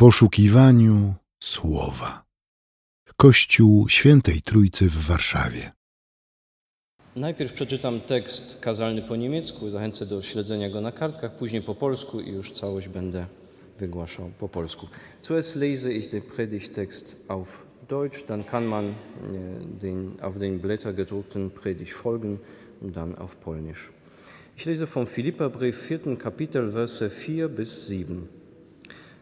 poszukiwaniu słowa. Kościół Świętej Trójcy w Warszawie. Najpierw przeczytam tekst kazalny po niemiecku, zachęcę do śledzenia go na kartkach, później po polsku i już całość będę wygłaszał po polsku. Zuerst lese ich den Predigtext auf Deutsch, dann kann man äh, den, auf den Blätter gedruckten Predigt folgen und dann auf Polnisch. Ich lese vom Philipperbrief, vierten Kapitel, Verse 4 bis 7.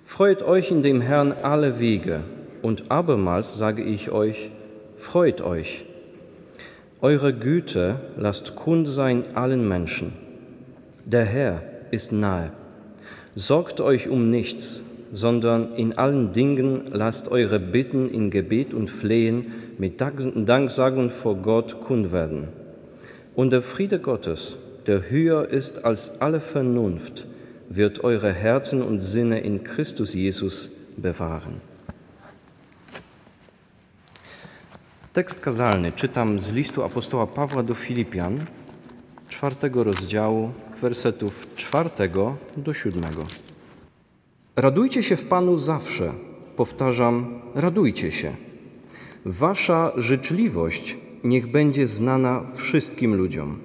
Freut euch in dem Herrn alle Wege, und abermals sage ich euch, freut euch. Eure Güte lasst kund sein allen Menschen. Der Herr ist nahe. Sorgt euch um nichts, sondern in allen Dingen lasst eure Bitten in Gebet und Flehen mit Danksagung vor Gott kund werden. Und der Friede Gottes, der höher ist als alle Vernunft, wird eure Herzen und Sinne in Christus Jesus bewahren. Tekst kazalny czytam z listu apostoła Pawła do Filipian, czwartego rozdziału, wersetów czwartego do siódmego. Radujcie się w Panu zawsze. Powtarzam, radujcie się. Wasza życzliwość niech będzie znana wszystkim ludziom.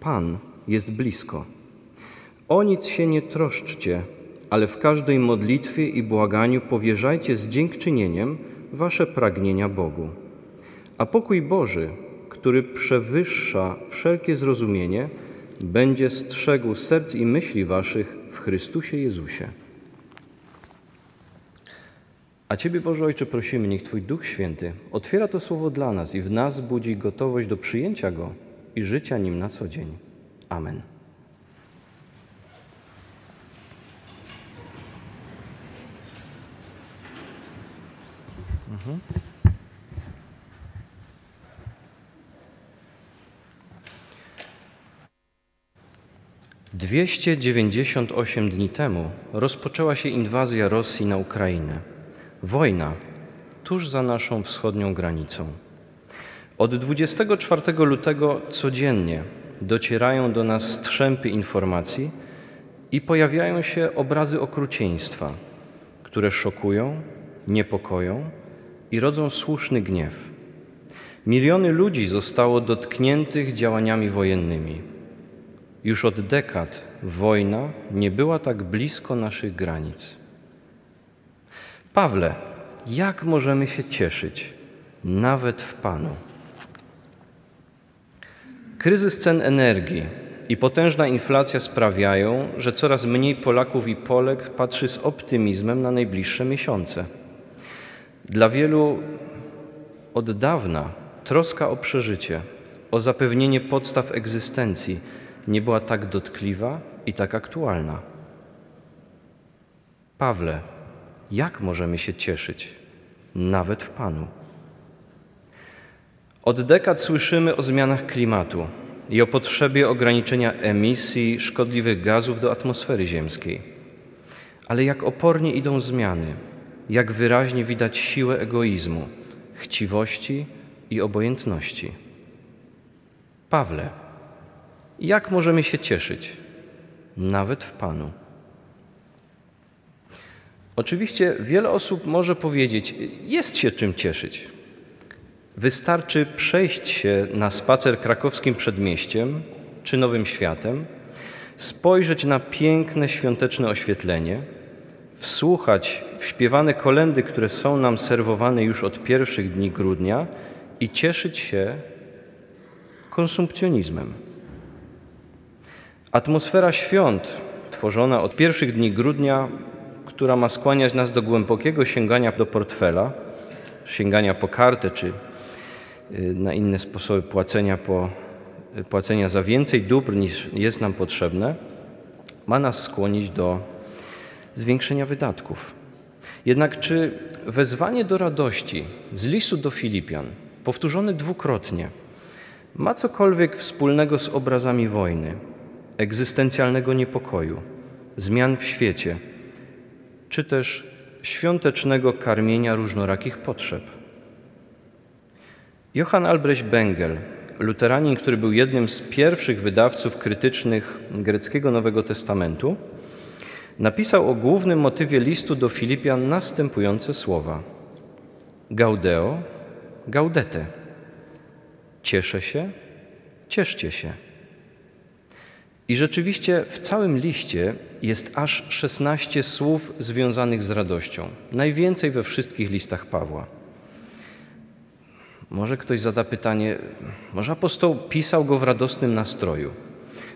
Pan jest blisko. O nic się nie troszczcie, ale w każdej modlitwie i błaganiu powierzajcie z dziękczynieniem wasze pragnienia Bogu. A pokój Boży, który przewyższa wszelkie zrozumienie, będzie strzegł serc i myśli waszych w Chrystusie Jezusie. A Ciebie, Boże Ojcze, prosimy, niech Twój Duch Święty otwiera to słowo dla nas i w nas budzi gotowość do przyjęcia Go i życia nim na co dzień. Amen. Mhm. 298 dni temu rozpoczęła się inwazja Rosji na Ukrainę. Wojna tuż za naszą wschodnią granicą. Od 24 lutego codziennie docierają do nas strzępy informacji i pojawiają się obrazy okrucieństwa, które szokują, niepokoją i rodzą słuszny gniew. Miliony ludzi zostało dotkniętych działaniami wojennymi już od dekad wojna nie była tak blisko naszych granic. Pawle, jak możemy się cieszyć, nawet w Panu? Kryzys cen energii i potężna inflacja sprawiają, że coraz mniej Polaków i Polek patrzy z optymizmem na najbliższe miesiące. Dla wielu od dawna troska o przeżycie, o zapewnienie podstaw egzystencji, nie była tak dotkliwa i tak aktualna. Pawle, jak możemy się cieszyć, nawet w Panu? Od dekad słyszymy o zmianach klimatu i o potrzebie ograniczenia emisji szkodliwych gazów do atmosfery ziemskiej. Ale jak opornie idą zmiany, jak wyraźnie widać siłę egoizmu, chciwości i obojętności. Pawle, jak możemy się cieszyć, nawet w Panu? Oczywiście wiele osób może powiedzieć, jest się czym cieszyć. Wystarczy przejść się na spacer krakowskim przedmieściem czy Nowym Światem, spojrzeć na piękne świąteczne oświetlenie, wsłuchać śpiewane kolendy, które są nam serwowane już od pierwszych dni grudnia i cieszyć się konsumpcjonizmem. Atmosfera świąt, tworzona od pierwszych dni grudnia, która ma skłaniać nas do głębokiego sięgania do portfela, sięgania po kartę czy y, na inne sposoby płacenia, po, y, płacenia za więcej dóbr niż jest nam potrzebne, ma nas skłonić do zwiększenia wydatków. Jednak czy wezwanie do radości z listu do Filipian, powtórzone dwukrotnie, ma cokolwiek wspólnego z obrazami wojny, egzystencjalnego niepokoju, zmian w świecie, czy też świątecznego karmienia różnorakich potrzeb. Johann Albrecht Bengel, luteranin, który był jednym z pierwszych wydawców krytycznych greckiego Nowego Testamentu, napisał o głównym motywie listu do Filipian następujące słowa: Gaudeo, gaudete. Cieszę się, cieszcie się. I rzeczywiście w całym liście jest aż 16 słów związanych z radością. Najwięcej we wszystkich listach Pawła. Może ktoś zada pytanie, może apostoł pisał go w radosnym nastroju?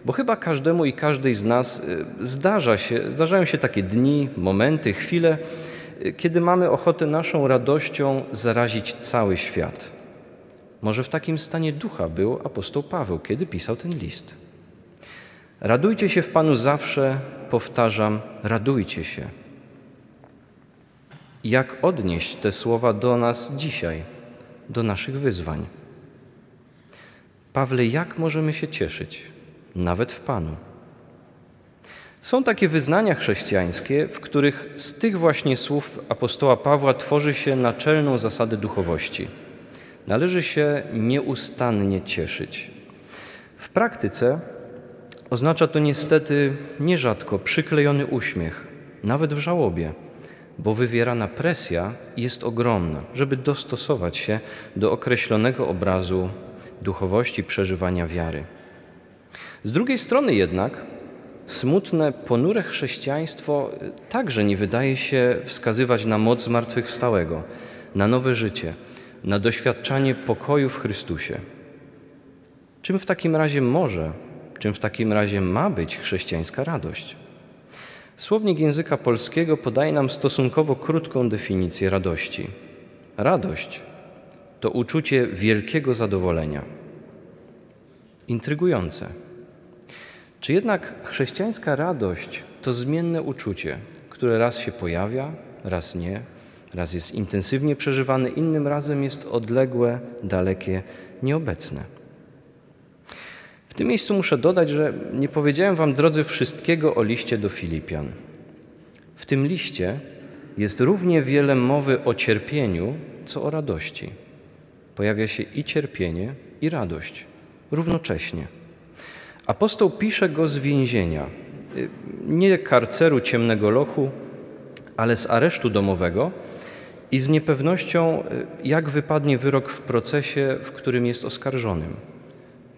Bo chyba każdemu i każdej z nas y, zdarza się, zdarzają się takie dni, momenty, chwile, y, kiedy mamy ochotę naszą radością zarazić cały świat. Może w takim stanie ducha był apostoł Paweł, kiedy pisał ten list. Radujcie się w Panu zawsze, powtarzam, radujcie się. Jak odnieść te słowa do nas dzisiaj, do naszych wyzwań? Pawle, jak możemy się cieszyć, nawet w Panu? Są takie wyznania chrześcijańskie, w których z tych właśnie słów apostoła Pawła tworzy się naczelną zasadę duchowości. Należy się nieustannie cieszyć. W praktyce Oznacza to niestety nierzadko przyklejony uśmiech, nawet w żałobie, bo wywierana presja jest ogromna, żeby dostosować się do określonego obrazu duchowości przeżywania wiary. Z drugiej strony jednak smutne, ponure chrześcijaństwo także nie wydaje się wskazywać na moc zmartwychwstałego, na nowe życie, na doświadczanie pokoju w Chrystusie. Czym w takim razie może Czym w takim razie ma być chrześcijańska radość? Słownik języka polskiego podaje nam stosunkowo krótką definicję radości. Radość to uczucie wielkiego zadowolenia. Intrygujące. Czy jednak chrześcijańska radość to zmienne uczucie, które raz się pojawia, raz nie, raz jest intensywnie przeżywane, innym razem jest odległe, dalekie, nieobecne? tym miejscu muszę dodać, że nie powiedziałem Wam, drodzy, wszystkiego o liście do Filipian. W tym liście jest równie wiele mowy o cierpieniu, co o radości. Pojawia się i cierpienie, i radość równocześnie. Apostoł pisze go z więzienia, nie karceru ciemnego lochu, ale z aresztu domowego i z niepewnością, jak wypadnie wyrok w procesie, w którym jest oskarżonym.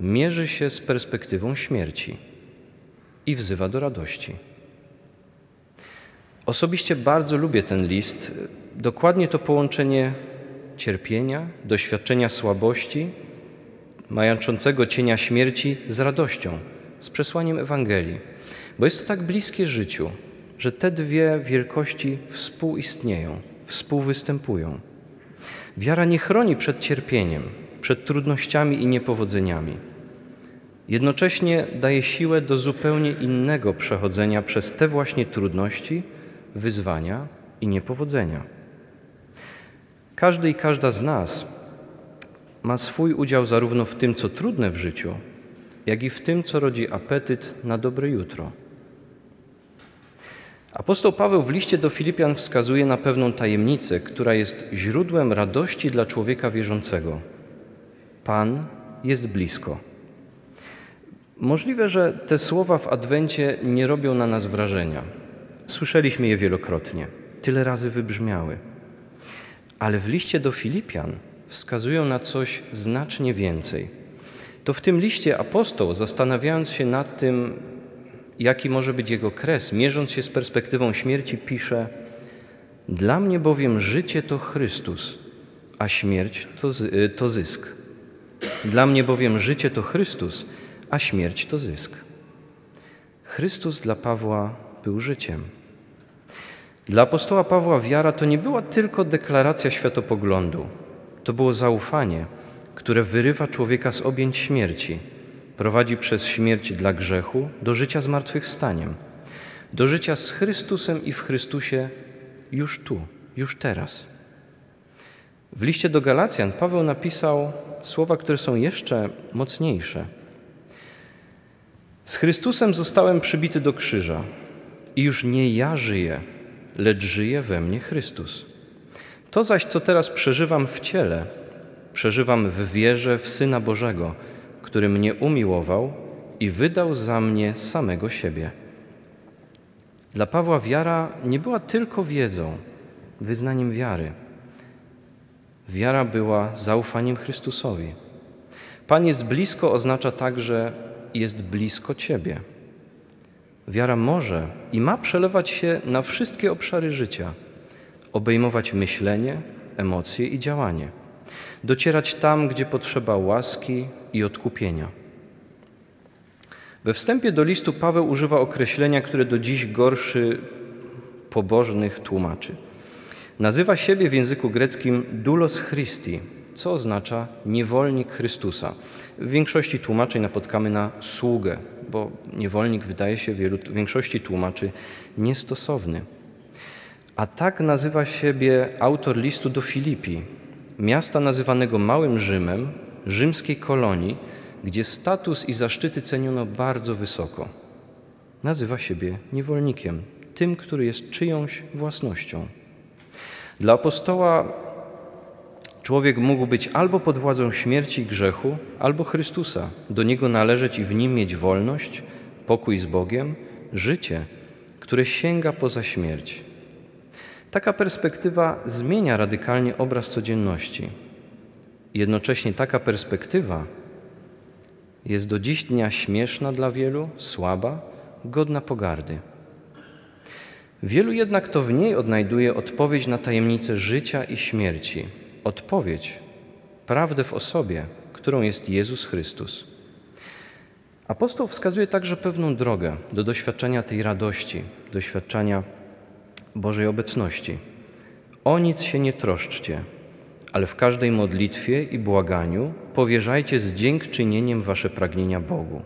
Mierzy się z perspektywą śmierci i wzywa do radości. Osobiście bardzo lubię ten list, dokładnie to połączenie cierpienia, doświadczenia słabości, majączącego cienia śmierci z radością, z przesłaniem Ewangelii, bo jest to tak bliskie życiu, że te dwie wielkości współistnieją, współwystępują. Wiara nie chroni przed cierpieniem, przed trudnościami i niepowodzeniami. Jednocześnie daje siłę do zupełnie innego przechodzenia przez te właśnie trudności, wyzwania i niepowodzenia. Każdy i każda z nas ma swój udział zarówno w tym, co trudne w życiu, jak i w tym, co rodzi apetyt na dobre jutro. Apostoł Paweł w liście do Filipian wskazuje na pewną tajemnicę, która jest źródłem radości dla człowieka wierzącego. Pan jest blisko. Możliwe, że te słowa w Adwencie nie robią na nas wrażenia. Słyszeliśmy je wielokrotnie, tyle razy wybrzmiały. Ale w liście do Filipian wskazują na coś znacznie więcej. To w tym liście apostoł, zastanawiając się nad tym, jaki może być jego kres, mierząc się z perspektywą śmierci, pisze: Dla mnie bowiem życie to Chrystus, a śmierć to, to zysk. Dla mnie bowiem życie to Chrystus, a śmierć to zysk. Chrystus dla Pawła był życiem. Dla apostoła Pawła wiara to nie była tylko deklaracja światopoglądu, to było zaufanie, które wyrywa człowieka z objęć śmierci, prowadzi przez śmierć dla grzechu do życia zmartwychwstaniem, do życia z Chrystusem i w Chrystusie już tu, już teraz. W liście do Galacjan Paweł napisał słowa, które są jeszcze mocniejsze – z Chrystusem zostałem przybity do krzyża i już nie ja żyję, lecz żyje we mnie Chrystus. To zaś, co teraz przeżywam w ciele, przeżywam w wierze w Syna Bożego, który mnie umiłował i wydał za mnie samego siebie. Dla Pawła wiara nie była tylko wiedzą, wyznaniem wiary. Wiara była zaufaniem Chrystusowi. Pan jest blisko oznacza także jest blisko Ciebie. Wiara może i ma przelewać się na wszystkie obszary życia, obejmować myślenie, emocje i działanie, docierać tam, gdzie potrzeba łaski i odkupienia. We wstępie do listu Paweł używa określenia, które do dziś gorszy pobożnych tłumaczy. Nazywa siebie w języku greckim doulos Christi, co oznacza niewolnik Chrystusa. W większości tłumaczeń napotkamy na sługę, bo niewolnik wydaje się w większości tłumaczy niestosowny. A tak nazywa siebie autor listu do Filipi, miasta nazywanego Małym Rzymem, rzymskiej kolonii, gdzie status i zaszczyty ceniono bardzo wysoko. Nazywa siebie niewolnikiem, tym, który jest czyjąś własnością. Dla apostoła człowiek mógł być albo pod władzą śmierci i grzechu, albo Chrystusa, do niego należeć i w nim mieć wolność, pokój z Bogiem, życie, które sięga poza śmierć. Taka perspektywa zmienia radykalnie obraz codzienności. Jednocześnie taka perspektywa jest do dziś dnia śmieszna dla wielu, słaba, godna pogardy. Wielu jednak to w niej odnajduje odpowiedź na tajemnicę życia i śmierci, odpowiedź, prawdę w osobie, którą jest Jezus Chrystus. Apostoł wskazuje także pewną drogę do doświadczenia tej radości, doświadczenia Bożej obecności. O nic się nie troszczcie, ale w każdej modlitwie i błaganiu powierzajcie z dziękczynieniem wasze pragnienia Bogu.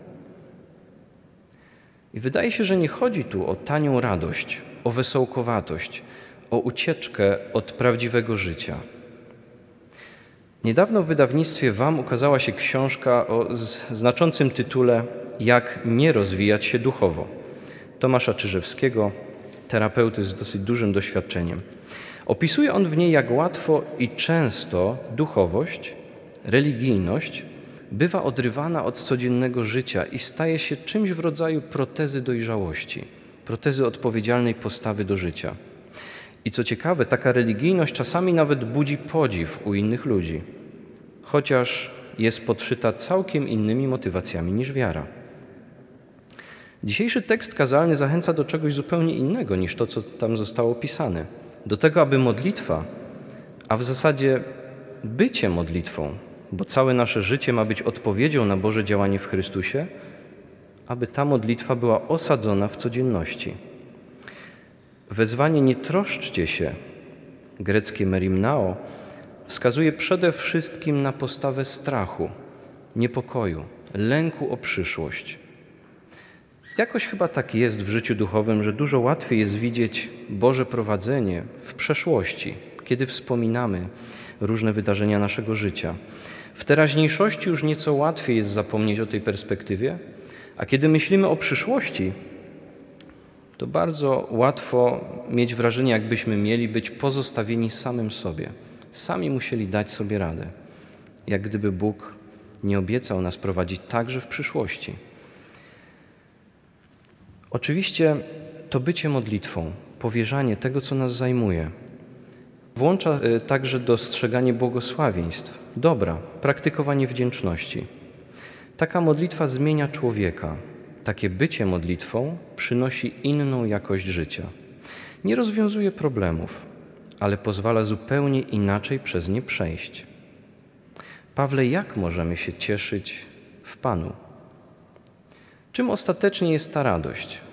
I wydaje się, że nie chodzi tu o tanią radość, o wesołkowatość, o ucieczkę od prawdziwego życia. Niedawno w wydawnictwie WAM ukazała się książka o znaczącym tytule Jak nie rozwijać się duchowo. Tomasza Czyżewskiego, terapeuty z dosyć dużym doświadczeniem. Opisuje on w niej, jak łatwo i często duchowość, religijność bywa odrywana od codziennego życia i staje się czymś w rodzaju protezy dojrzałości, protezy odpowiedzialnej postawy do życia. I co ciekawe, taka religijność czasami nawet budzi podziw u innych ludzi, chociaż jest podszyta całkiem innymi motywacjami niż wiara. Dzisiejszy tekst kazalny zachęca do czegoś zupełnie innego niż to, co tam zostało opisane. Do tego, aby modlitwa, a w zasadzie bycie modlitwą, bo całe nasze życie ma być odpowiedzią na Boże działanie w Chrystusie, aby ta modlitwa była osadzona w codzienności. Wezwanie nie troszczcie się, greckie merimnao, wskazuje przede wszystkim na postawę strachu, niepokoju, lęku o przyszłość. Jakoś chyba tak jest w życiu duchowym, że dużo łatwiej jest widzieć Boże prowadzenie w przeszłości, kiedy wspominamy różne wydarzenia naszego życia. W teraźniejszości już nieco łatwiej jest zapomnieć o tej perspektywie, a kiedy myślimy o przyszłości, to bardzo łatwo mieć wrażenie, jakbyśmy mieli być pozostawieni samym sobie. Sami musieli dać sobie radę, jak gdyby Bóg nie obiecał nas prowadzić także w przyszłości. Oczywiście to bycie modlitwą, powierzanie tego, co nas zajmuje, włącza y, także dostrzeganie błogosławieństw, dobra, praktykowanie wdzięczności. Taka modlitwa zmienia człowieka. Takie bycie modlitwą przynosi inną jakość życia. Nie rozwiązuje problemów, ale pozwala zupełnie inaczej przez nie przejść. Pawle, jak możemy się cieszyć w Panu? Czym ostatecznie jest ta radość?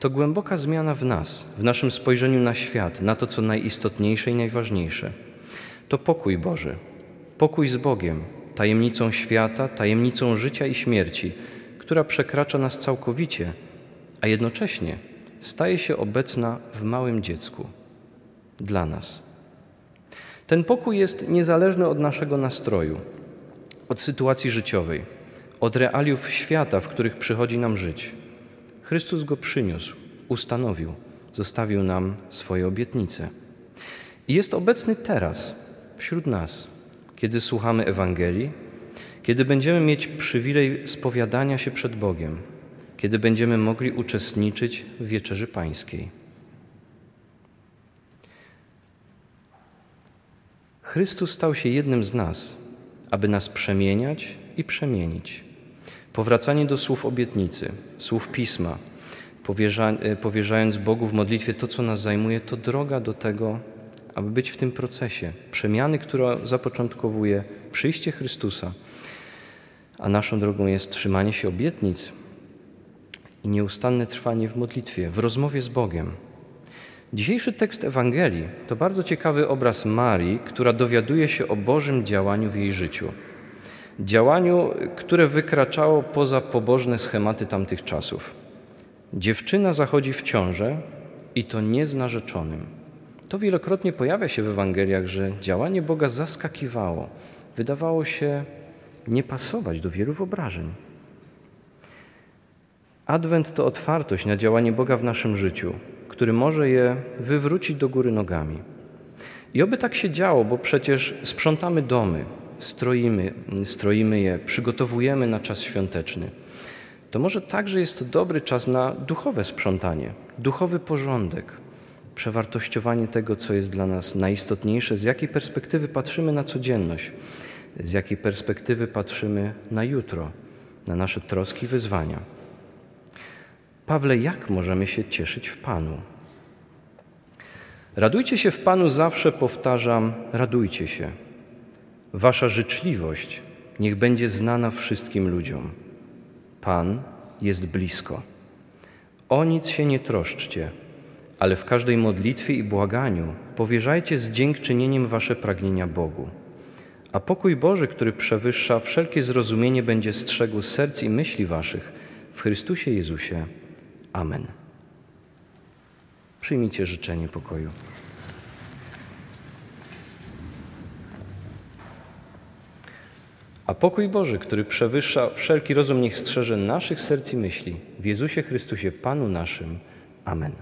To głęboka zmiana w nas, w naszym spojrzeniu na świat, na to, co najistotniejsze i najważniejsze. To pokój Boży, pokój z Bogiem, tajemnicą świata, tajemnicą życia i śmierci, która przekracza nas całkowicie, a jednocześnie staje się obecna w małym dziecku dla nas. Ten pokój jest niezależny od naszego nastroju, od sytuacji życiowej, od realiów świata, w których przychodzi nam żyć. Chrystus go przyniósł, ustanowił, zostawił nam swoje obietnice. I jest obecny teraz, wśród nas, kiedy słuchamy Ewangelii, kiedy będziemy mieć przywilej spowiadania się przed Bogiem, kiedy będziemy mogli uczestniczyć w wieczerzy pańskiej. Chrystus stał się jednym z nas, aby nas przemieniać i przemienić. Powracanie do słów obietnicy, słów pisma, e, powierzając Bogu w modlitwie to, co nas zajmuje, to droga do tego, aby być w tym procesie przemiany, która zapoczątkowuje przyjście Chrystusa. A naszą drogą jest trzymanie się obietnic i nieustanne trwanie w modlitwie, w rozmowie z Bogiem. Dzisiejszy tekst Ewangelii to bardzo ciekawy obraz Marii, która dowiaduje się o Bożym działaniu w jej życiu. Działaniu, które wykraczało poza pobożne schematy tamtych czasów. Dziewczyna zachodzi w ciążę i to nie z narzeczonym. To wielokrotnie pojawia się w Ewangeliach, że działanie Boga zaskakiwało. Wydawało się nie pasować do wielu wyobrażeń. Adwent to otwartość na działanie Boga w naszym życiu, który może je wywrócić do góry nogami. I oby tak się działo, bo przecież sprzątamy domy, stroimy, stroimy je, przygotowujemy na czas świąteczny. To może także jest to dobry czas na duchowe sprzątanie, duchowy porządek, przewartościowanie tego, co jest dla nas najistotniejsze, z jakiej perspektywy patrzymy na codzienność, z jakiej perspektywy patrzymy na jutro, na nasze troski wyzwania. Pawle, jak możemy się cieszyć w Panu? Radujcie się w Panu zawsze, powtarzam, radujcie się. Wasza życzliwość niech będzie znana wszystkim ludziom. Pan jest blisko. O nic się nie troszczcie, ale w każdej modlitwie i błaganiu powierzajcie z dziękczynieniem wasze pragnienia Bogu. A pokój Boży, który przewyższa wszelkie zrozumienie, będzie strzegł serc i myśli waszych w Chrystusie Jezusie. Amen. Przyjmijcie życzenie pokoju. A pokój Boży, który przewyższa wszelki rozum, niech strzeże naszych serc i myśli w Jezusie Chrystusie, Panu naszym. Amen.